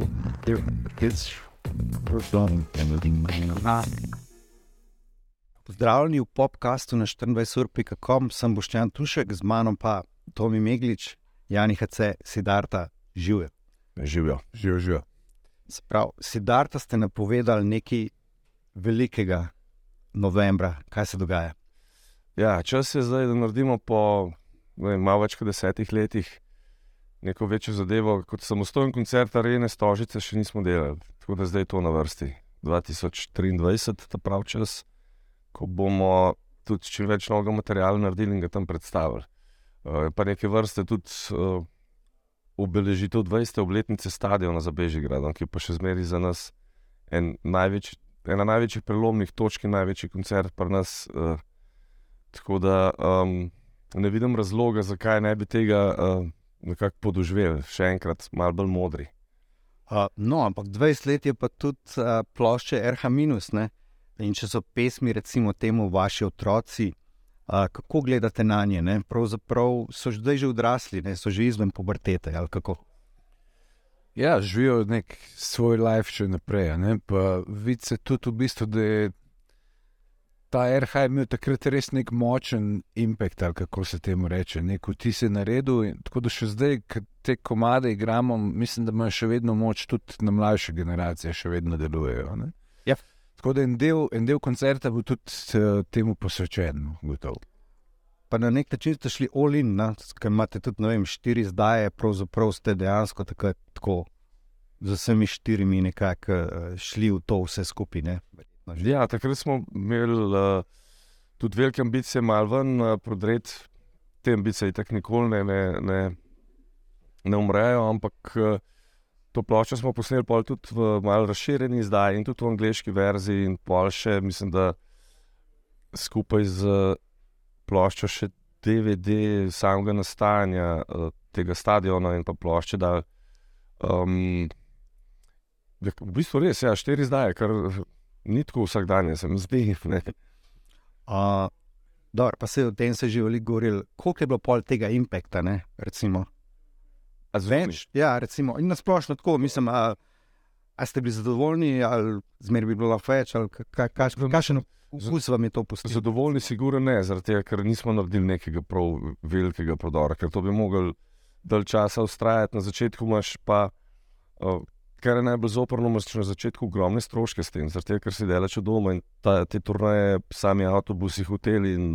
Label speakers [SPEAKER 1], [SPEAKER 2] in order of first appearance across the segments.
[SPEAKER 1] to, there is performing everything. Pozdravljeni v podkastu na 24.com, sem Boštjan Tušek, z mano pa Tomi Meglič, Jani HC, Sidarta, živijo.
[SPEAKER 2] Živijo, živijo. živijo.
[SPEAKER 1] Sprav, Sidarta ste napovedali nekaj velikega novembra, kaj se dogaja.
[SPEAKER 2] Ja, čas je zdaj, da naredimo po vem, malo več kot desetih letih neko večjo zadevo. Kot samostojen koncert Arene Stožice še nismo delali, tako da zdaj je to na vrsti. 2023, ta pravi čas, ko bomo tudi čim več novega materiala naredili in ga tam predstavili. Uh, pa neke vrste tudi uh, obeležitev 20. obletnice stadiona za Bežigrad, ki pa še zmeraj za nas en največ, ena največjih prelomnih točk in največji koncert pri nas. Uh, tako da um, ne vidim razloga, zakaj ne bi tega uh, nekako podoživeli, še enkrat, malo bolj modri.
[SPEAKER 1] Uh, no, ampak 20 let je pa tudi uh, plošče RH-. In če so pesmi, recimo, temu vaši otroci, uh, kako gledate na nje? Ne? Pravzaprav so zdaj že odrasli, ne? so že izven pubertete.
[SPEAKER 3] Ja, živijo nek svoj life še naprej. Vidi se tudi v bistvu, da je ta RH imel takrat res nek močen impact, ali kako se temu reče, neko ti si naredil. Tako da še zdaj, ko te komade igramo, mislim, da imajo še vedno moč, tudi na mlajše generacije, še vedno delujejo.
[SPEAKER 1] Ja.
[SPEAKER 3] Tako da en del, en del koncerta bo tudi uh, temu posvečen, gotovo.
[SPEAKER 1] Pa na nek način ste šli olin, ker imate tudi vem, štiri zdaje, pravzaprav ste dejansko tako, tako z vsemi štirimi nekako uh, šli v to vse skupine.
[SPEAKER 2] Ja, takrat smo imeli uh, tudi velike ambicije, malo ven, uh, prodreti te ambicije, tako nikoli ne, ne, ne, ne umrejo. Ampak uh, to ploščo smo posneli tudi v malo razširjeni izdaji in tudi v angliški verziji, in pol še, mislim, da skupaj z ploščo še DVD samega nastajanja uh, tega stadiona in pa plošče. Da, um, v bistvu res, ja, štiri zdaj, kar ni tako vsak dan, se mi zdi.
[SPEAKER 1] Uh, dobro, pa se o tem se že veliko govorili, koliko je bilo pol tega impekta.
[SPEAKER 2] Zveniš?
[SPEAKER 1] Ja, recimo, in na splošno tako, mislim, a, a ste bili zadovoljni, ali zmeraj bi bilo lahko več, ali kakšen vkus vam je to postalo?
[SPEAKER 2] Zadovoljni, sigurno ne, tega, ker nismo naredili nekega prav velikega prodora, ker to bi mogli dalj časa ustrajati, na začetku imaš pa. Uh, kar je najbolj zoprno, imaš na začetku ogromne stroške s tem, zato ker si delaš od doma in ta, te turnaje, sami avtobusi, hoteli in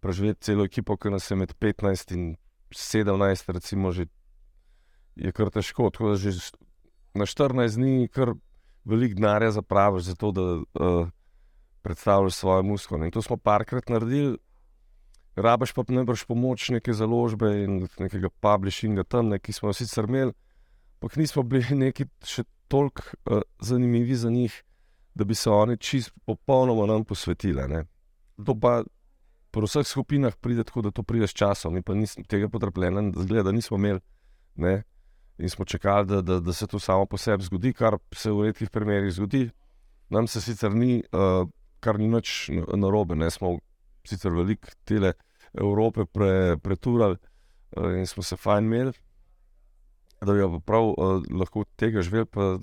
[SPEAKER 2] preživeti celo ekipo, ki nas je med 15 in 17, recimo, že je kar težko. Tako da že na 14 dni kar veliko denarja zapraviš za to, da uh, predstavljaš svoje muskule. In to smo parkrat naredili. Rabaš pa ne brž pomoč neke založbe in nekega publishinga tam, ne, ki smo jo sicer imeli ampak nismo bili neki še toliko uh, zanimivi za njih, da bi se oni čist popolnoma nam posvetili. Ne. To pa po vseh skupinah pride tako, da to pride s časom, mi pa nismo tega potrpljenja, zgleda, da nismo imeli. Ne. In smo čakali, da, da, da se to samo po sebi zgodi, kar se v redkih primerih zgodi. Nam se sicer ni, uh, kar ni več narobe, ne smo sicer veliko tele Evrope pre, preturali uh, in smo se fajn imeli, da bi prav uh, lahko tega živeli, pa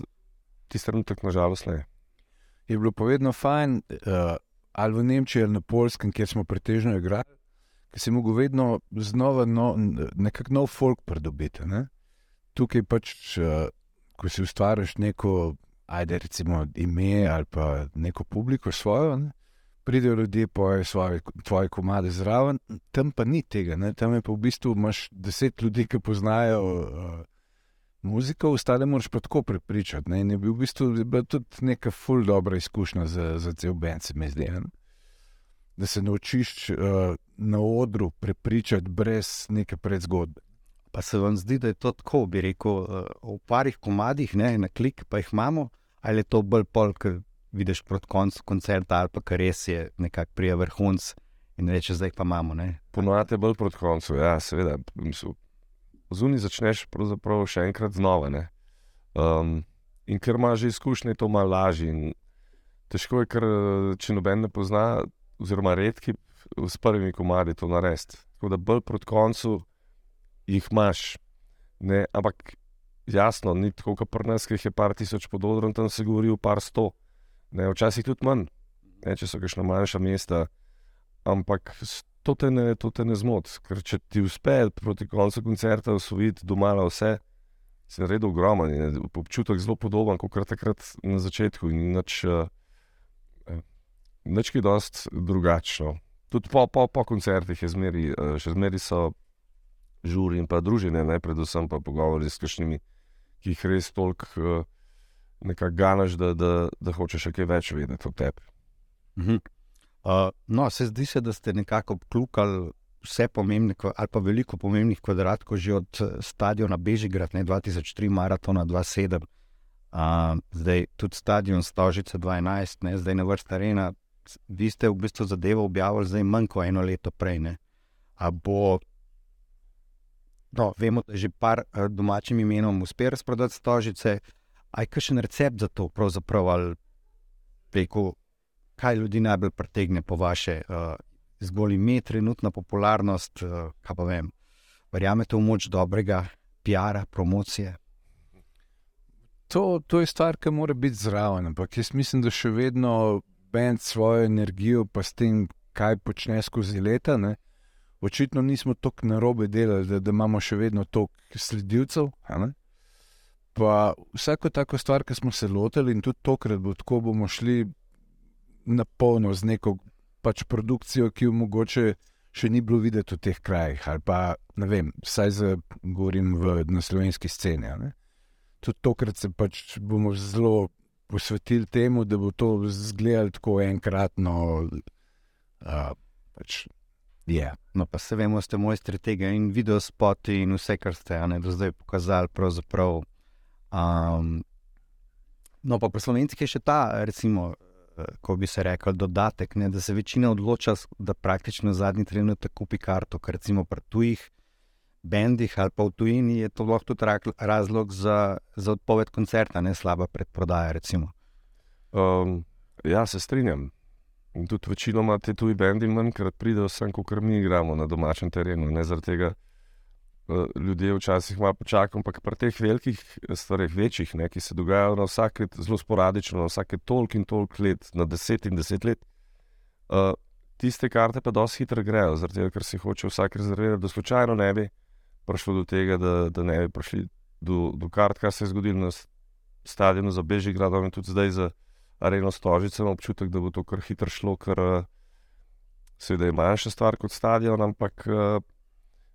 [SPEAKER 2] ti trenutek, nažalost, ne.
[SPEAKER 3] Je bilo povedano fajn, uh, ali v Nemčiji ali na Polskem, kjer smo pretežno igrali, ki si mogel vedno znova no, nekako nov folk pridobiti. Ne? Tukaj pač, uh, ko si ustvariš neko, ajde, recimo, ime ali pa neko publiko svojo. Ne? Pridejo ljudje, pojejo svoje, tvoje komade zraven, tam pa ni tega, ne? tam je pa v bistvu imaš deset ljudi, ki poznajo uh, muziko, ostale moraš pa tako prepričati. Ne? In je bil v bistvu bila tudi neka ful dobra izkušnja za, za cel bend, se mi zdi. Ne? Da se naučiš uh, na odru prepričati brez neke predzgodbe.
[SPEAKER 1] Pa se vam zdi, da je to tako, bi rekel, uh, v parih komadih, ne, na klik, pa jih imamo, ali je to bolj pol, ker vidiš proti koncu koncerta, ali pa kar res je nekako prije vrhunc in reče, zdaj pa imamo.
[SPEAKER 2] Ponovadi je bolj proti koncu, ja, seveda. Mislim, zunaj začneš pravzaprav še enkrat znova. Um, in ker imaš že izkušnje, je to malo lažje. Težko je, ker če noben ne pozna, oziroma redki s prvimi komadi to narediti. Tako da bolj proti koncu jih imaš. Ne? Ampak jasno, ni tako, kot pri nas, ki jih je par tisoč pododron, tam se govori o par sto, ne, včasih tudi manj, ne, če so kakšna manjša mesta. Ampak to te ne, to te ne zmoti, ker če ti uspe proti koncu koncerta usvojiti doma vse, si naredil ogromen je občutek zelo podoben kot takrat na začetku. In nič, uh, nič je dosti drugačno. Tudi po, po, po koncertih je zmeri, uh, še zmeri so žuri in pa družine, ne, predvsem pa pogovori s kakšnimi, ki jih res toliko uh, nekako ganaš, da, da, da hočeš še kaj več vedeti o tebi.
[SPEAKER 1] Mhm. Uh, no, se zdi se, da ste nekako obklukali vse pomembne, ali pa veliko pomembnih kvadratkov, že od eh, stadiona Bežigrad, ne 2003, maratona 2007, uh, zdaj tudi stadion Stožice 2011, ne, zdaj na vrsti arena. Vi ste v bistvu zadevo objavili zdaj manj kot eno leto prej. Ne. A bo, no, vemo, da je že par domačim imenom uspel razprodati Stožice. A je kakšen recept za to, pravzaprav, ali preko kaj ljudi najbolj pritegne po vaše, uh, zgolj ime, trenutna popularnost, uh, kaj pa vem. Verjamete v moč dobrega PR-a, promocije?
[SPEAKER 3] To, to je stvar, ki mora biti zraven, ampak jaz mislim, da še vedno bend svojo energijo, pa s tem, kaj počne skozi leta. Ne? Očitno nismo tako narobe delali, da, da imamo še vedno toliko sledilcev. Pa vsako tako stvar, ki smo se lotili, in tudi tokrat bo tako, bomo šli na polno z neko pač produkcijo, ki jo mogoče še ni bilo videti v teh krajih, ali pa ne vem, vsaj za, govorim v, na slovenski sceni. ne. Tudi tokrat se pač bomo zelo posvetili temu, da bo to izgledalo tako enkratno. Uh, pač, yeah.
[SPEAKER 1] No, pa se vemo, ste mojstri tega in video spoti in vse, kar ste ne, do zdaj pokazali. Um, no, pa pri slovenski je še ta, recimo, ko bi se rekel, dodatek, ne, da se večina odloča, da praktično zadnji trenutek kupi karto, ker recimo pri tujih bendih ali pa v tujini je to lahko tudi razlog za, za odpoved koncerta, ne slaba predprodaja.
[SPEAKER 2] Um, ja, se strinjam. In tudi večinoma te tuji bendi manjkrat pridejo sem, kot mi igramo na domačem terenu. Ne zaradi tega ljudje včasih malo počakajo, ampak pri teh velikih stvareh, večjih, ne, ki se dogajajo na vsake, zelo sporadično, na vsake toliko in toliko let, na deset in deset let, uh, tiste karte pa dosti hitro grejo, zaradi tega, ker si hoče vsak rezervirati, da slučajno ne bi prišlo do tega, da, da ne bi prišli do, do kart, kar se je zgodilo na stadionu za Bežigradom in tudi zdaj za Areno Stožice, imam občutek, da bo to kar hitro šlo, ker uh, seveda je manjša stvar kot stadion, ampak uh,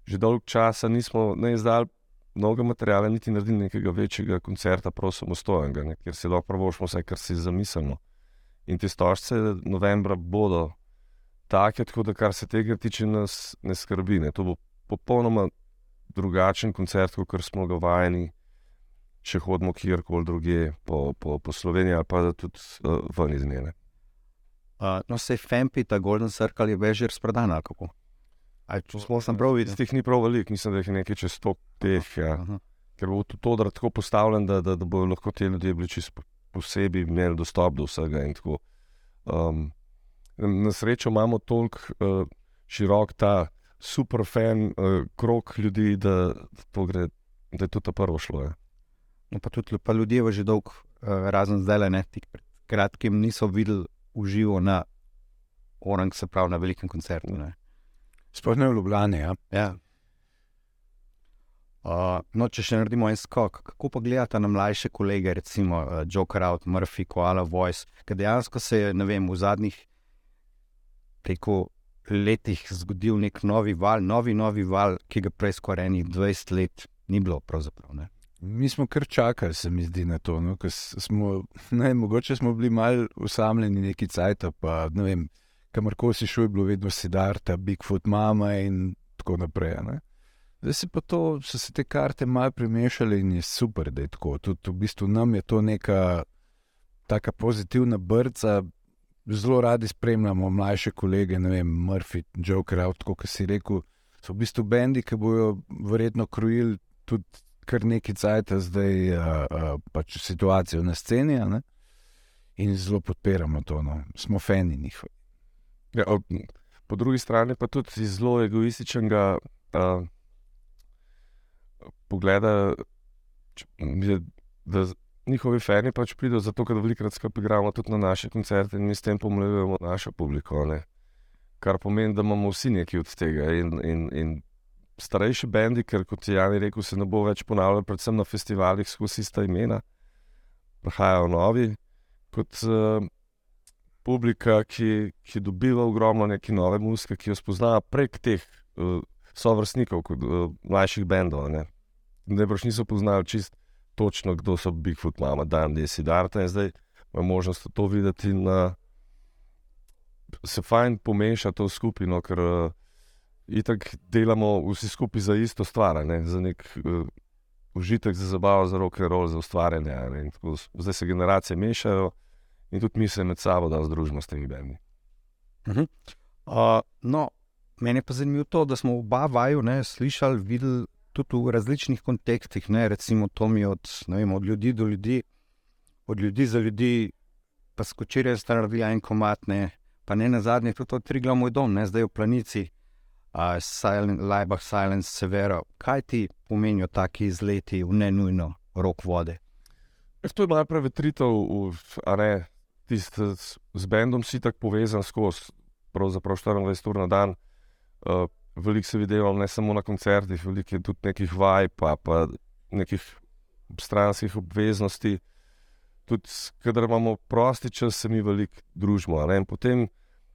[SPEAKER 2] že dolgo časa nismo ne izdali mnogo materijala, niti naredili nekega večjega koncerta, prav samostojenega, ne, kjer si lahko prvošmo vse, kar si zamislimo. In te stožce novembra bodo take, tako da kar se tega tiče, nas ne skrbi. Ne. To bo popolnoma drugačen koncert, kot smo ga vajeni, če hodimo kjerkoli drugje po, po, po Sloveniji ali pa tudi uh, ven iz njene.
[SPEAKER 1] Uh, no, se Fempi, ta Golden Circle je več že razprodan, ali kako? Smo sem prav videl?
[SPEAKER 2] Teh ni prav veliko, mislim, da jih je nekaj čez sto teh. Ja.
[SPEAKER 1] Aha.
[SPEAKER 2] Ker bo tudi to tako postavljen, da, da, da bodo lahko ti ljudje bili čisto posebej imeli dostop do vsega. Um, na srečo imamo toliko uh, širok ta super fan uh, krok ljudi, da, to gre, da je to ta prvo šlo. Ja.
[SPEAKER 1] No, pa tudi pa ljudje v že dolg, uh, razen zdaj, ne tik pred kratkim, niso videli uživo na orang, se pravi na velikem koncertu. Ne.
[SPEAKER 3] Sploh ne v Ljubljani. Ja.
[SPEAKER 1] Ja. Uh, no, če še naredimo en skok, kako pa gledate na mlajše kolege, recimo uh, Joker Out, Murphy, Koala Voice, ki dejansko se je vem, v zadnjih preko letih zgodil nek novi val, novi, novi val, ki ga prej skoraj enih 20 let ni bilo.
[SPEAKER 3] Mi smo kar čakali, se mi zdi na to. No? Smo, ne, mogoče smo bili malo usamljeni neki cajt, pa ne vem, kamorkoli si šel, je bilo vedno Sidarta, Bigfoot, Mama in tako naprej. a Ne? Zdaj se pa to, so se te karte malo premešale in je super, da je tako. Tudi v bistvu nam je to neka taka pozitivna brca. Zelo radi spremljamo mlajše kolege, ne vem, Murphy, Joker, Out, kot si rekel. So v bistvu bendi, ki bojo verjetno krojili tudi kar nekaj cajt zdaj, uh, uh, pač situacijo na sceni. a ne. In zelo podpiramo to, no. smo fani njihovi.
[SPEAKER 2] Ja, ob, po drugi strani pa tudi iz zelo egoističnega uh, pogleda č- je, da njihovi fani pač pridejo zato, ker velikokrat skupaj igramo tudi na naše koncerte in mi s tem pomlevujemo našo publiko. Ne? Kar pomeni, da imamo vsi nekaj od tega. In, in, in starejši bendi, ker kot je Jani rekel, se ne bo več ponavljal, predvsem na festivalih skozi ista imena, prihajajo novi, kot uh, publika, ki, ki dobiva ogromno neke nove muzike, ki jo spoznava prek teh uh, sovrstnikov, kot uh, mlajših bendov. Ne, ne brž niso poznali čist točno, kdo so Bigfoot, Mama, Dan, Desi, Darta in zdaj ima možnost to videti na. Se fajn pomeša to skupino, ker uh, itak delamo vsi skupaj za isto stvar, ne? za nek uh, užitek, za zabavo, za rock and roll, za ustvarjanje. Zdaj se generacije mešajo in tudi mi se med sabo da združimo s temi bendi.
[SPEAKER 1] Uh, no, meni je pa zanimivo to, da smo oba vaju ne, slišali, videli tudi v različnih kontekstih. Ne, recimo, to mi je od, ne vem, od ljudi do ljudi, od ljudi za ljudi, pa skočili ste naredili en komat, ne, pa ne na zadnje, tudi od Trigla moj dom, ne, zdaj v planici, uh, silent, Laibach, Silence, Severo. Kaj ti pomenijo taki izleti v ne nujno rok vode?
[SPEAKER 2] Ja, To je malo prevetritev, ne, tist, z, bendom si tako povezan skozi, pravzaprav 24 ur na dan. Uh, veliko se videl ne samo na koncertih, veliko je tudi nekih vaj, pa, pa nekih stranskih obveznosti. Tudi, kadar imamo prosti čas, se mi veliko družimo. ne. In potem,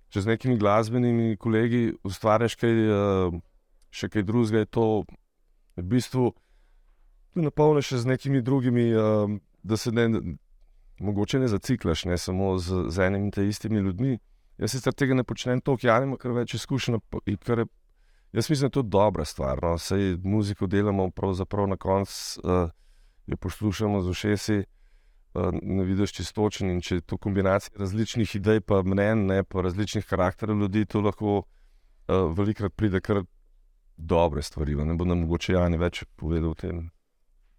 [SPEAKER 2] če z nekimi glasbenimi kolegi ustvarjaš kaj, uh, še kaj drugega, je to v bistvu napolniš z nekimi drugimi. Uh, da se ne, mogoče ne zaciklaš, ne samo z, z enimi in te istimi ljudmi. Jaz sicer tega ne počnem toliko, ja, imam kar več izkušenj. Kar je, jaz mislim, da je to dobra stvar. No. Sej muziko delamo, pravzaprav na koncu uh, jo poslušamo z ušesi, uh, ne vidiš čistočen. In če je to kombinacija različnih idej, pa mnen, ne, pa različnih karakterov ljudi, to lahko uh, velikrat pride kar dobre stvari. Ne bo nam mogoče Jani več povedal o tem.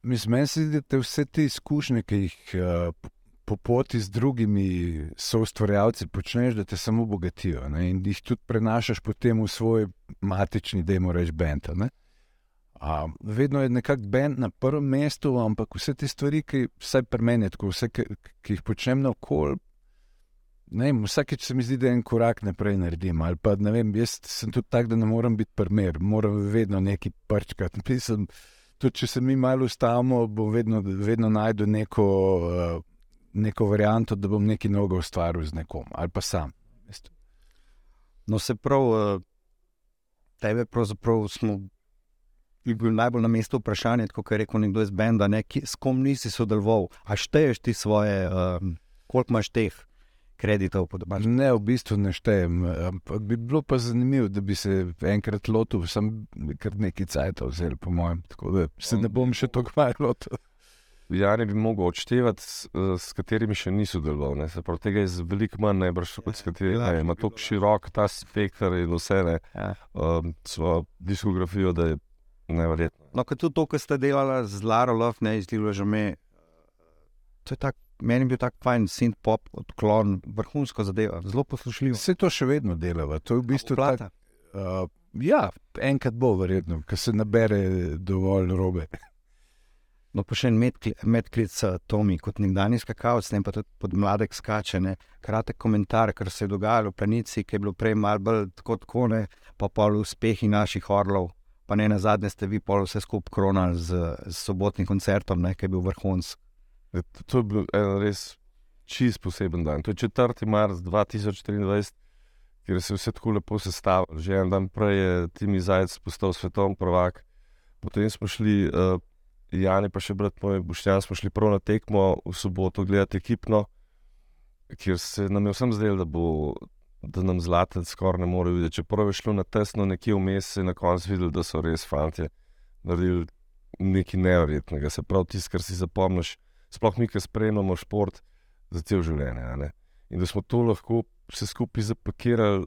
[SPEAKER 3] Mislim, meni se zdi, da te vse te izkušnje, ki jih uh, po poti z drugimi soustvarjalci počneš, da te samo bogatijo ne? in jih tudi prenašaš potem v svoj matični, da jim rečeš, bend. A, vedno je nekako bend na prvem mestu, ampak vse te stvari, ki vsaj pri meni, tako, vse, ki, ki jih počnem na okolju. Vsakeč se mi zdi, da en korak naprej naredim. Ali pa vem, jaz sem tudi tak, da ne morem biti primer, moram vedno nekaj prčkati. Mislim, tudi če se mi malo ustavimo, bom vedno, vedno najdel neko, uh, neko varianto, da bom nekaj novega ustvaril z nekom ali pa sam. veste.
[SPEAKER 1] No, se prav, eh, tebe pravzaprav smo. Je bil najbolj na mestu vprašanje, kot je rekel nekdo iz Benda, ne, ki, s kom nisi sodeloval. A šteješ ti svoje, um, koliko imaš teh kreditov po domačem?
[SPEAKER 3] Ne, v bistvu ne štejem, ampak bi bilo pa zanimivo, da bi se enkrat lotil, sem kar nekaj cajtov vzel, po mojem, tako da se ne bom še tako malo lotil.
[SPEAKER 2] Jani bi mogel odštevati, s, s katerimi še ni sodeloval. ne. Se pravi, tega je veliko manj, najbrž, kot s katerimi
[SPEAKER 1] ja,
[SPEAKER 2] ne, ima tako
[SPEAKER 1] ja.
[SPEAKER 2] širok ta spektr in vse, ne,
[SPEAKER 1] Ja.
[SPEAKER 2] um, svojo diskografijo, da je neverjetno.
[SPEAKER 1] No, kot tudi to, kar ste delali z Laro Love, ne izdeluje že me. To je tak, meni je bil tak fajn synth pop odklon, vrhunsko zadeva, zelo poslušljivo.
[SPEAKER 3] Vse to še vedno delava. To je v bistvu tak,
[SPEAKER 1] Plata.
[SPEAKER 3] uh, ja, enkrat bo verjetno, ker se nabere dovolj robe.
[SPEAKER 1] No, pa še en medkli- medklic uh, Tomi, kot nekdanji skakalec, ne pa tudi pod mladek skače. Ne. Kratek komentar, kar se je dogajalo v planici, ki je bilo prej malo bolj tako, tako ne, pa pol uspehi naših orlov. Pa ne na zadnje ste vi pol vse skupaj kronali z, z sobotnim koncertom, ne, ki je bil vrhunski.
[SPEAKER 2] E, To, je bil en res čist poseben dan. To je 4. marc 2023, kjer se je vse tako lepo sestavilo. Že en dan prej je Timi Zajec postal svetovni prvak, potem smo šli, uh, Jani pa še brat moj Boštjan, smo šli prav na tekmo v soboto gledati ekipno, kjer se nam je vsem zdelo, da. Da nam zlate skoraj ne more videti. Čeprav je šlo na tesno, nekje vmes, se je na koncu videl, da so res fanti naredili nekaj nevrjetnega. Se pravi, tisto, kar si zapomniš, sploh mi, ki spremljamo šport za cel življenje. In da smo to lahko vse skupaj zapakirali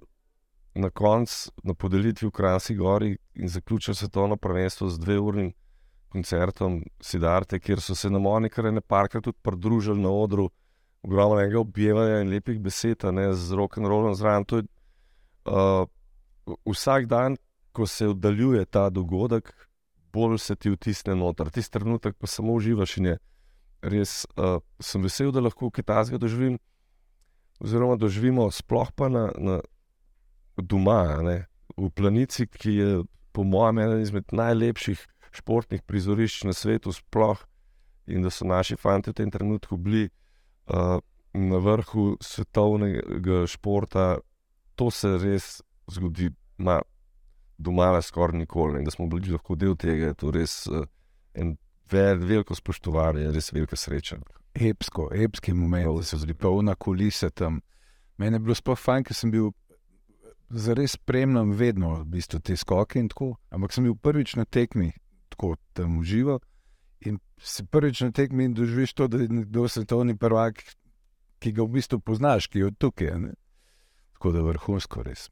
[SPEAKER 2] na koncu, na podelitvi v Krasi Gori in zaključili svetovno prvenstvo z dveurnim koncertom Sidarte, kjer so se nam oni kar ene parkrat tudi pridružili na odru, ogromno enega objevanja in lepih besed, ne z rock and rollom zraven. Je uh, vsak dan, ko se oddaljuje ta dogodek, bolj se ti vtisne noter. Tisti trenutek pa samo uživaš in je res, uh, sem vesel, da lahko takega doživim. Oziroma, doživimo sploh pa na, na doma, ne, v planici, ki je po mojem ena izmed najlepših športnih prizorišč na svetu, sploh in da so naši fanti v tem trenutku bili uh, na vrhu svetovnega športa, to se res zgodi ma, doma, skoraj nikoli. In da smo bili lahko del tega, je to res uh, en vel, veliko spoštovanje, res velika sreča.
[SPEAKER 3] Epsko, epski moment, da so bili polna kulisa tam. Mene je bilo sploh fajn, ker sem bil. Zares spremljam vedno v bistvu, te skoke in tako. Ampak sem bil prvič na tekmi, tako tam užival. In si prvič na tekmi in doživiš to, da je nekdo svetovni prvak, ki ga v bistvu poznaš, ki je od tukaj. Ne? Tako da je vrhunsko res.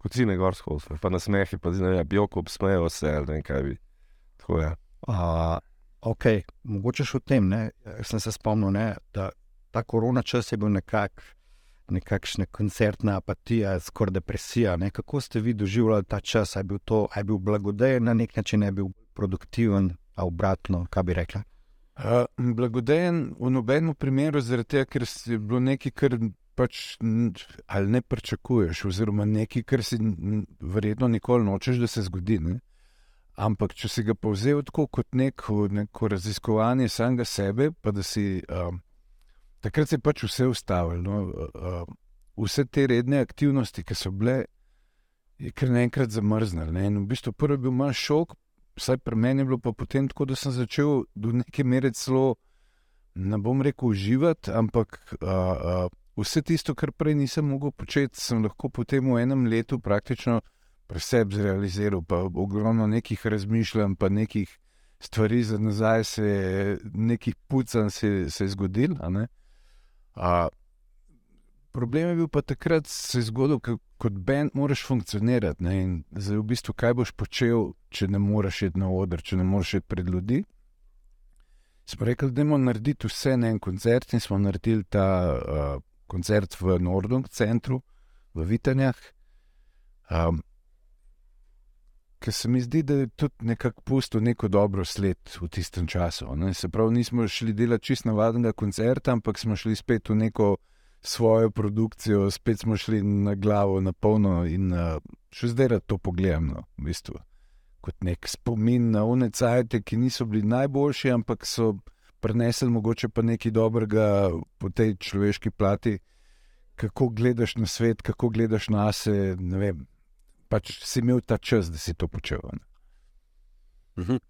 [SPEAKER 2] Kot si ne gorsko, pa na smehi, pa zdaj ja, bioko obsmejo se, ali ne kaj bi. Tako je.
[SPEAKER 1] Uh, ok, mogoče še v tem, ne? sem se spomnil, ne? da ta korona čas je bil nekako nekakšna koncertna apatija, skoraj depresija. Ne? Kako ste vi doživljali ta čas? Je bil, to, je bil blagodejen na nek način, je bil produktiven, a obratno, kaj bi rekla?
[SPEAKER 3] Uh, blagodejen v nobenem primeru, zaradi tega, ker je bilo nekaj, kar pač ali ne pričakuješ, oziroma nekaj, kar si verjetno nikoli nočeš, da se zgodi. Ne? Ampak, če si ga povzel tako kot neko, neko raziskovanje samega sebe, pa da si. Uh, takrat se je pač vse ustavilo. No? Vse te redne aktivnosti, ki so bile, je kar naenkrat zamrznili. Ne? In v bistvu prvi bil manj šok, vsaj pri meni je bilo pa potem tako, da sem začel do neke mere celo, ne bom rekel, uživati, ampak uh, uh, vse tisto, kar prej nisem mogel početi, sem lahko potem v enem letu praktično pri sebi zrealiziral, pa ogromno nekih razmišljanj, pa nekih. Stvari za nazaj, se je nekaj pucanj se, se je zgodilo. Problem je bil pa takrat, se je zgodil, da kot bend moraš funkcionirati. Ne? In zdaj, v bistvu, kaj boš počel, če ne moreš iti na oder, če ne moreš iti pred ljudi. Smo rekli, da moramo narediti vse na en koncert, in smo naredili ta uh, koncert v Nordung centru, v Vitanjah. Um, Ker se mi zdi, da je tudi nekako pustil neko dobro sled v tistem času. Ne? Se pravi, nismo šli delati čist navadnega koncerta, ampak smo šli spet v neko svojo produkcijo, spet smo šli na glavo, na polno in uh, še zdaj to pogledam. No, v bistvu. Kot nek spomin na unecajte, ki niso bili najboljši, ampak so prenesli mogoče pa nekaj dobrega po tej človeški plati, kako gledaš na svet, kako gledaš na sebe pač si imel ta čas, da si to počel.
[SPEAKER 1] Uh -huh.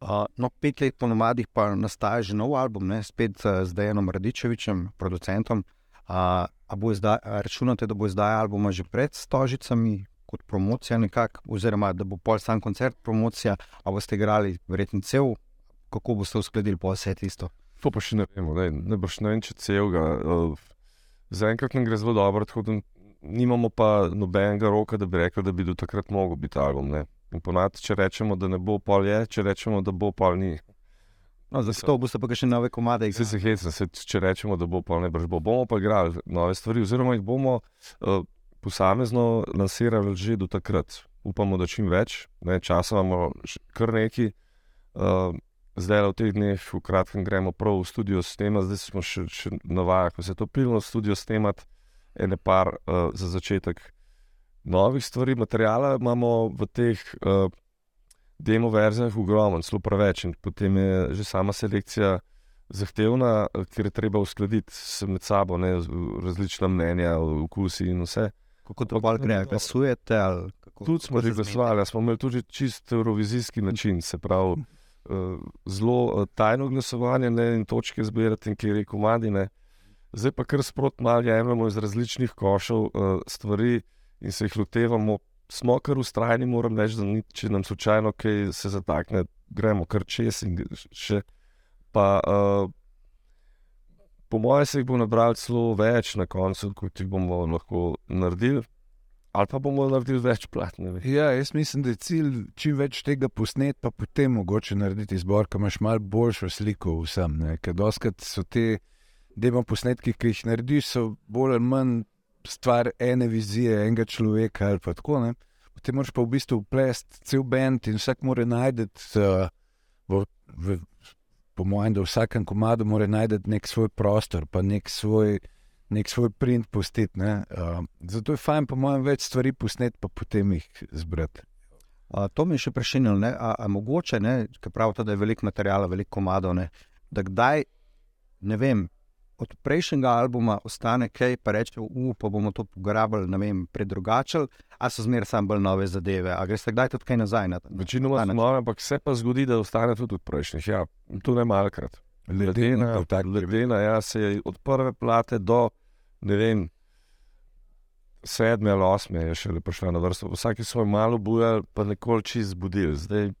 [SPEAKER 1] uh, no, pet let po nomadih pa nastaja že nov album, ne? spet uh, z Dejanom Radičevičem, producentom. Uh, zdaj, računate, da bo zdaj album že pred stožicami, kot promocija, nekak, oziroma da bo pol sam koncert promocija, ali boste igrali, verjetno cel, kako boste uskladili po vse tisto.
[SPEAKER 2] To pa še ne vemo, ne, ne boš ne vem, če celega. Uh, zaenkrat nam gre zelo dobro, tako da nimamo pa nobenega roka, da bi rekli, da bi do takrat mogel biti album. Ponad, če rečemo, da ne bo pol je, če rečemo, da bo pol ni.
[SPEAKER 1] No, za to boste pa še nove komade.
[SPEAKER 2] Se se hecam, če rečemo, da bo pol ne brž bo. Bomo pa igrali nove stvari, oziroma jih bomo uh, posamezno lansirali že do takrat. Upamo, da čim več, ne, časa imamo kar neki. Uh, zdaj, v teh dneh, v kratkem, gremo prav v studio s tem, zdaj smo še, še navajeni, ko se to pilno studio snemati ene par uh, za začetek novih stvari. Materijala imamo v teh uh, demo verzijah ogromno, zelo preveč. In potem je že sama selekcija zahtevna, ker je treba uskladiti se med sabo, ne, različna mnenja, okusi in vse.
[SPEAKER 1] Kako to bolj gre, glasujete?
[SPEAKER 2] Tudi smo že glasovali, smo imeli tudi čist eurovizijski način, se pravi. Uh, zelo tajno glasovanje, ne in točke zbirati, in kjer je komadine. Uh, zdaj pa kar sprotno malo jemljemo iz različnih košov uh, stvari in se jih lotevamo. Smo kar ustrajni, moram reči, da ni, če nam slučajno kaj se zatakne, gremo kar čez in še. Pa, uh, po mojem, se jih bo nabralo celo več na koncu, kot jih bomo lahko naredili. Ali pa bomo naredili več platnih.
[SPEAKER 3] Ja, jaz mislim, da je cilj čim več tega posnet, pa potem mogoče narediti izbor, ki imaš malo boljšo sliko vsem. Ker doskrat so te demo posnetki, ki jih narediš, so bolj ali manj stvar ene vizije, enega človeka ali pa tako. Ne? ti moraš pa v bistvu uplesti cel bend in vsak mora najti, uh, v, v, po mojem, da v vsakem komadu mora najti nek svoj prostor, pa nek svoj, nek svoj print pustiti. Uh, zato je fajn, po mojem, več stvari posnet, pa potem jih zbrati.
[SPEAKER 1] Uh, to mi je še prešinilo, a, a mogoče, ker pravite, da je veliko materijala, veliko komadov, ne, da kdaj, ne vem, od prejšnjega albuma ostane kaj, pa reče, uf, pa bomo to pograbili, ne vem, predrugačili, a so zmeraj samo bolj nove zadeve, a greš kdaj tudi kaj nazaj? Na,
[SPEAKER 2] Večinoma je nove, ampak se pa zgodi, da ostane tudi od prejšnjih. Ja, tu ne malkrat. Ledena, ledena, ja, se je od prve plate do, ne vem, sedme ali osme je še prišla na vrsto. Vsaki so malo bujali, pa nekoli čez zbudili. Zdaj,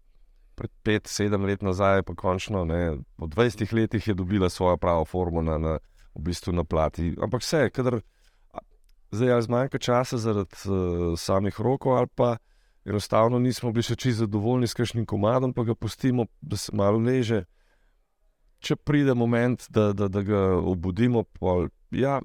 [SPEAKER 2] pred pet, sedem let nazaj, pa končno, ne, po dvajsetih letih je dobila svojo pravo formo na, na, v bistvu na plati. Ampak vse, kadar zdaj ali zmanjka časa zaradi uh, samih rokov, ali pa enostavno nismo bili še čisto zadovoljni s kakšnim komadom, pa ga pustimo, da se malo leže. Če pride moment, da, da, da ga obudimo, pol, ja,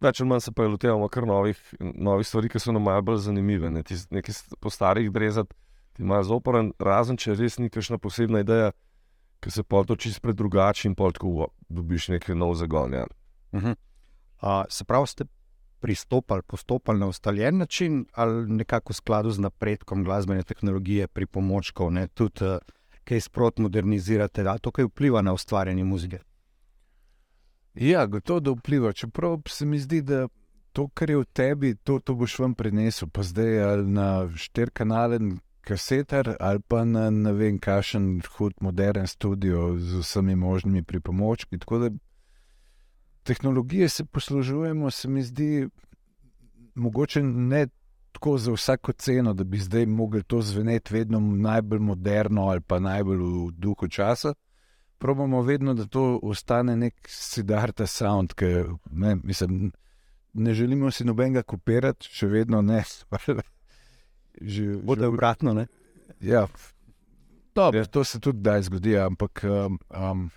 [SPEAKER 2] več ali manj se pa lotevamo kar novih, novih stvari, ki so nam malo bolj zanimive. Ne? Nekaj po starih drezati, ti imaš zoporen, razen če res ni kakšna posebna ideja ki se pa to čisto pred drugačnim, in tako dobiš nekaj nov zagon. Ja.
[SPEAKER 1] Uh -huh. uh, se pravi, ste pristopili, postopali na ustaljen način ali nekako v skladu z napredkom glasbene tehnologije, pri pomočkov, ne, tudi uh, kaj sprot modernizirate, da to kaj vpliva na ustvarjanje muzike.
[SPEAKER 3] Ja, gotovo da vpliva. Čeprav se mi zdi, da to, kar je v tebi, to, to boš vam prenesel. Pa zdaj na štiri kanale, kasetar ali pa na ne vem, kakšen hud modern studio z vsemi možnimi pripomočki. Tako da tehnologije se poslužujemo, se mi zdi, mogoče ne tako za vsako ceno, da bi zdaj mogli to zveneti vedno najbolj moderno ali pa najbolj v duhu časa. Probamo vedno, da to ostane nek sidarta sound, ki ne, mislim, ne želimo si nobenega kopirati, še vedno ne.
[SPEAKER 1] že bude obratno.
[SPEAKER 3] Ja, dobro, ja. To se tudi da zgodi, ampak um, um,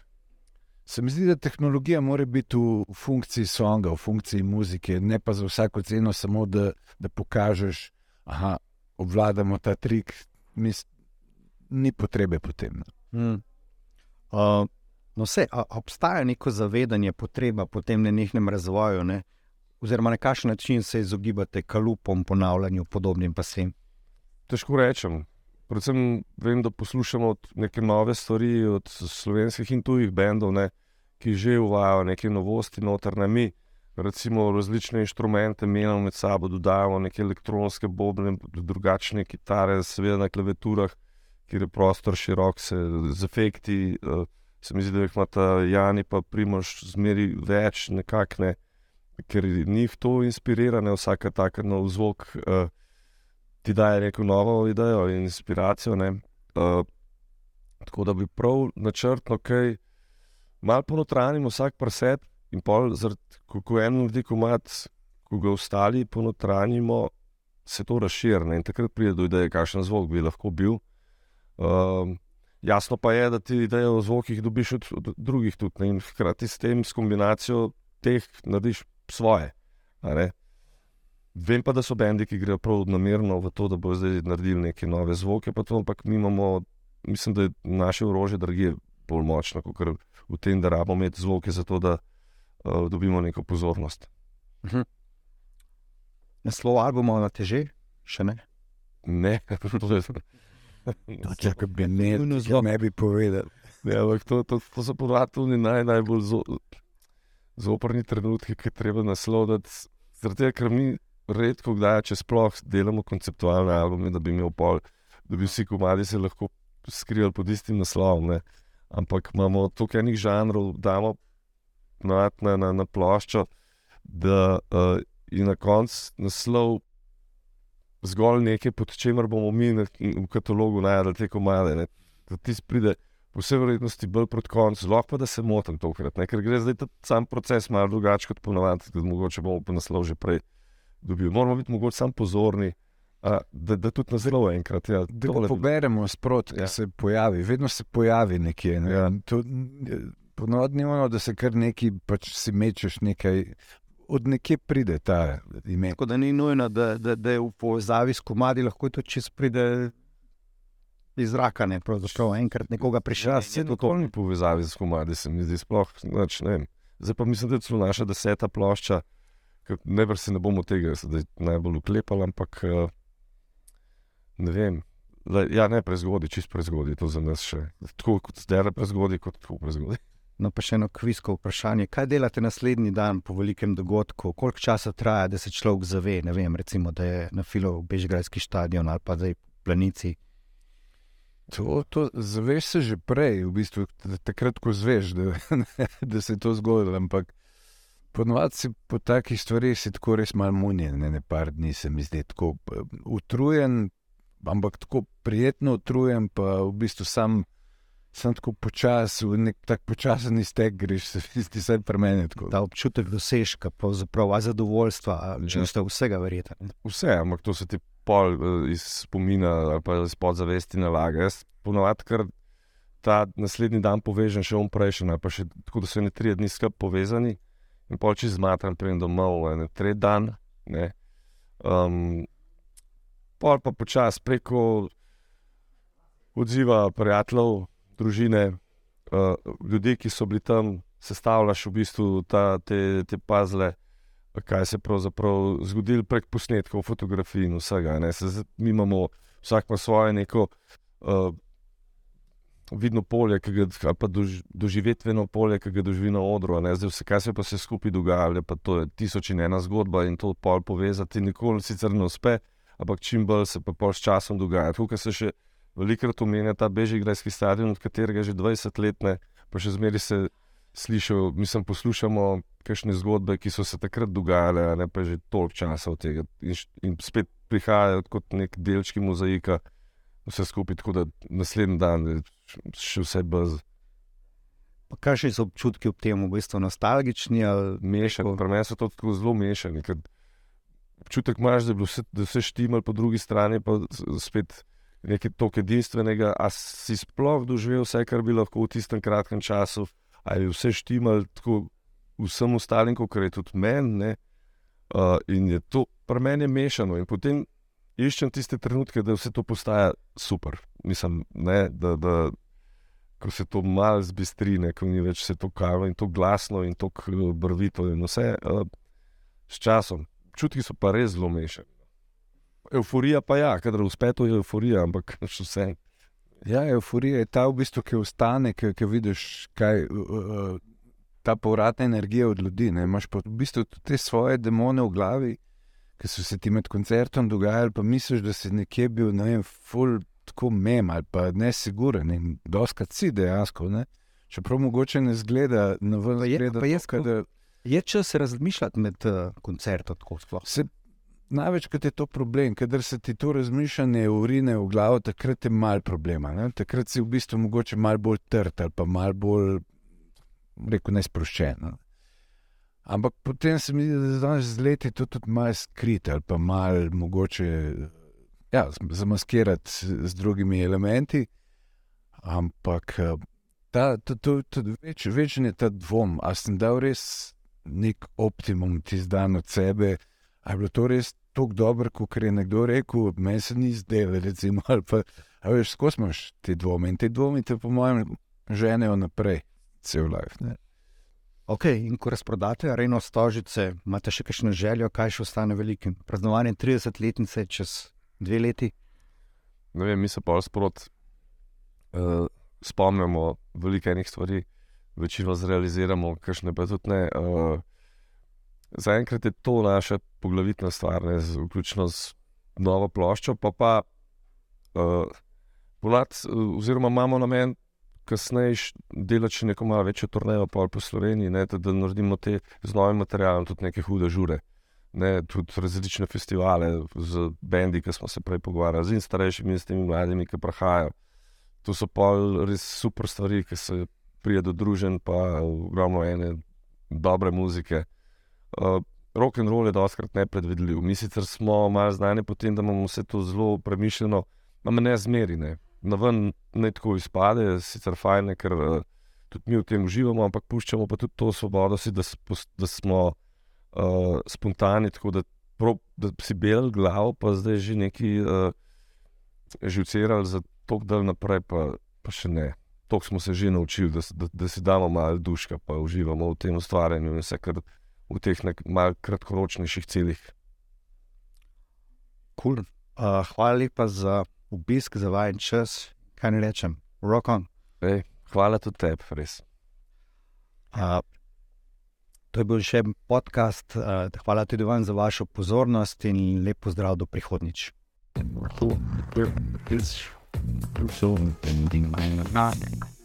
[SPEAKER 3] se mi zdi, da tehnologija mora biti v funkciji songa, v funkciji muzike, ne pa za vsako ceno, samo da, da pokažeš, da obvladamo ta trik, mis, ni potrebe potem. Hmm.
[SPEAKER 1] Uh, no, vse, obstaja neko zavedanje, potreba po tem nenehnem razvoju, ne? oziroma na kakšen način se izogibate kalupom, ponavljanju, podobnim pa vsem.
[SPEAKER 2] Težko rečem. Predvsem vem, da poslušamo neke nove stvari od slovenskih in tujih bendov, ne, ki že uvajajo neke novosti, notrne mi. Recimo različne inštrumente menjamo med sabo, dodajamo neke elektronske bobne, drugačne kitare, seveda na klaviaturah, kjer je prostor širok, se z efekti. Uh, se mi zdi, da jih ima ta Jani, pa primož zmeri več, nekakne, ker njih to inspirira, ne vsaka taka nov zvok. Uh, ti daje neko novo idejo in inspiracijo. Uh, tako da bi prav načrtno, kaj malo ponotranimo vsak preset in pol, ko, ko en ljudi komat, ko ga ostali ponotranimo, se to razširi in takrat pride do ideje, kakšen zvok bi lahko bil. Uh, jasno pa je, da ti ideje o zvokih dobiš od, od drugih tudi ne? in hkrati s tem, s kombinacijo teh, narediš svoje. Vem pa, da so bendi, ki grejo prav namerno v to, da bo zdaj naredili neke nove zvoke, pa to, ampak mi imamo, mislim, da je naše orožje drugje bolj močno, kot v tem, da rabimo imeti zvoke za to, da uh, dobimo neko pozornost. Uh
[SPEAKER 1] -huh. Naslov albuma na teže, še ne?
[SPEAKER 2] Ne,
[SPEAKER 3] to je zelo. Če bi ne, ne bi povedal.
[SPEAKER 2] Ne, ampak to, to, to so podatki naj, najbolj zo, zoprni trenutki, ki treba nasloviti. Zaradi tega, ker mi redko kdaj, če sploh delamo konceptualne albume, da bi imel pol, da bi vsi komadi se lahko skrivali pod istim naslovom. Ne. Ampak imamo toliko enih žanrov, da damo na, na, na, ploščo, da uh, je na koncu naslov zgolj nekaj, pod čemer bomo mi na, v katalogu najdel te komade. Ne. Da ti pride. Po vsej verjetnosti bolj proti koncu, zelo pa da se motim tokrat, ne? ker gre zdaj ta sam proces malo drugače kot ponovadi, da mogoče bomo pa naslov že prej dobil. Moramo biti mogoče samo pozorni, a, da, da tudi na zelo enkrat. Ja,
[SPEAKER 3] da poberemo sproti, ja. se pojavi, vedno se pojavi nekje. Ne? Ja. Ponovadi ni ono, da se kar neki, pač si mečeš nekaj. od nekje pride ta ime.
[SPEAKER 1] Tako da ni nujno, da, da, da je v povezavi s komadi, lahko to čez pride iz zraka. Ne, pravzaprav enkrat nekoga prišel.
[SPEAKER 2] Ja, se to ni povezavi z komadi, se mi zdi sploh. Nač, ne vem. Zdaj pa mislim, da je celo naša deseta plošča, ne vem, se ne bomo tega zdaj najbolj uklepali, ampak eh, ne vem. Ja, ne prezgodi, čist prezgodi, to za nas še. Tako kot zdaj prezgodi, kot tako prezgodi.
[SPEAKER 1] No, pa še eno kvisko vprašanje. Kaj delate naslednji dan po velikem dogodku? Koliko časa traja, da se človek zave, ne vem, recimo, da je na filo v Bežgrajski stadion ali pa zdaj v planici?
[SPEAKER 3] To, to zaveš se že prej, v bistvu, takrat, ko zveš, da, da se je to zgodilo. Ampak ponovadi si po takih stvarih tako res malo munjen, ne, ne par dni se mi zdi tako eh, utrujen, ampak tako prijetno utrujen, pa v bistvu sam sem tako počasen, v nek tak počasen iztek greš, se mi zdi vse premenjen.
[SPEAKER 1] Ta občutek dosežka, pravzaprav zadovoljstva, če ste vsega verjeten.
[SPEAKER 2] Vse, ampak to se ti pol eh, iz spomina ali pa iz podzavesti nalaga. Jaz ponovadi, ker ta naslednji dan povežem še omprejšen, pa še tako, da so ne tri dni skupaj povezani in pol čez zmatram, pridem domov, ne tri dan. Ne. Um, pol pa počasi preko odziva prijateljev, družine, uh, ljudi, ki so bili tam, sestavljaš v bistvu ta, te, te pazle, kaj se je pravzaprav zgodilo prek posnetkov, fotografij in vsega. Se, mi imamo vsak pa svoje neko. Uh, Vidno polje, ga, ali pa dož, doživetveno polje, ki ga doživi na odru. Zdaj, vse, kaj se pa se skupaj dogaja, pa to je tisoč in ena zgodba in to pol povezati, nikoli sicer ne uspe, ampak čim bolj se pa pol s časom dogaja. Tukaj se še velikokrat omenja ta Bežigrajski stadion, od katerega že 20 let ne, pa še zmeraj se sliši, mislim, poslušamo kakšne zgodbe, ki so se takrat dogajale, ne pa že toliko časa od tega. In, in spet prihajajo kot nek delčki mozaika, vse skupaj, tako da naslednji dan je še vse brz.
[SPEAKER 1] Kaj so občutki ob tem, v bistvu nostalgični ali
[SPEAKER 2] mešani? Pri meni so to tako zelo mešani. Občutek imaš, da, vse, da vse štimal, po drugi strani pa spet nekaj tako edinstvenega. A si sploh doživel vse, kar bi lahko v tistem kratkem času, ali vse štimal tako vsem ostalim, kot je tudi meni. Uh, in je to pri meni mešano. In potem iščem tiste trenutke, da vse to postaja super. Mislim, ne, da, da ko se to malo zbistrine, ko ni več vse to kavo in to glasno in to brvito in vse uh, s časom. Čutki so pa res zelo mešani. Euforija pa ja, kadar uspe to je euforija, ampak še vse.
[SPEAKER 3] Ja, euforija je ta, v bistvu, ki ostane, ki, ki vidiš, kaj uh, ta povratna energija od ljudi. Ne? Imaš pa v bistvu te svoje demone v glavi, ki so se ti med koncertom dogajali, pa misliš, da si nekje bil, ne vem, full tako mem ali pa nesiguren in doskrat si dejansko. Ne? Čeprav mogoče ne zgleda na vrhu, je,
[SPEAKER 1] da... je čas razmišljati med uh, koncertom.
[SPEAKER 3] Največkrat je to problem, ker se ti to razmišljanje urine v glavo, takrat je malo problema. Ne? Takrat si v bistvu mogoče malo bolj trd ali pa malo bolj, rekel, nesproščen. Ne? Ampak potem se mi zdi, da je z leti to tudi malo skrit ali pa malo mogoče ja, zamaskirati z drugimi elementi. Ampak ta, ta, ta, ta, več, večen je ta dvom, ali sem dal res nek optimum ti zdan od sebe. Ali je bilo to res tako dobro, kot je nekdo rekel, meni se ni zdelo, recimo, ali pa veš, skozi imaš te dvome in te dvome te, po mojem, ženejo naprej, cel life. Ne?
[SPEAKER 1] Ok, in ko razprodate areno stožice, imate še kakšno željo, kaj še ostane velikim? Praznovanje 30-letnice čez dve leti?
[SPEAKER 2] Ne vem, mi se pa sprot uh, spomnimo veliko enih stvari, večino zrealiziramo, kakšne pa tudi ne. Uh, Zaenkrat je to naša poglavitna stvar, ne, z, vključno z novo ploščo. Pa pa, uh, polad, oziroma imamo namen kasneje delati še neko malo večjo turnejo po Sloveniji, ne, da, da naredimo te z novim materialom tudi neke hude žure. Ne, tudi različne festivale z bendi, ki smo se prej pogovarjali, z starejšimi in s temi mladimi, ki prahajajo. To so pa res super stvari, ki se prijedo družen, pa ogromno ene dobre muzike. Uh, rock and roll je doskrat nepredvidljiv. Mi sicer smo malo znani po tem, da imamo vse to zelo premišljeno, ampak ne zmeri. Ne. Na ven ne tako izpade, sicer fajn, ker tudi mi v tem uživamo, ampak puščamo pa tudi to svobodo, si, da, da smo uh, spontani, tako da, prav, da si belil glavo, pa zdaj že neki uh, živcerali za tok dal naprej, pa, pa še ne. To smo se že naučili, da, da, da si damo malo duška, pa uživamo v tem ustvarjanju in vse kar v teh malce kratkoročnejših ciljih.
[SPEAKER 1] Cool. Uh, hvala lepa za obisk, za vajen čas. Kaj ne rečem, rock on.
[SPEAKER 2] Ej, hvala tudi tebi, res.
[SPEAKER 1] Uh, to je bil še en podcast. Uh, hvala tudi vam za vašo pozornost in lep pozdrav do prihodnjič.
[SPEAKER 4] So, ending my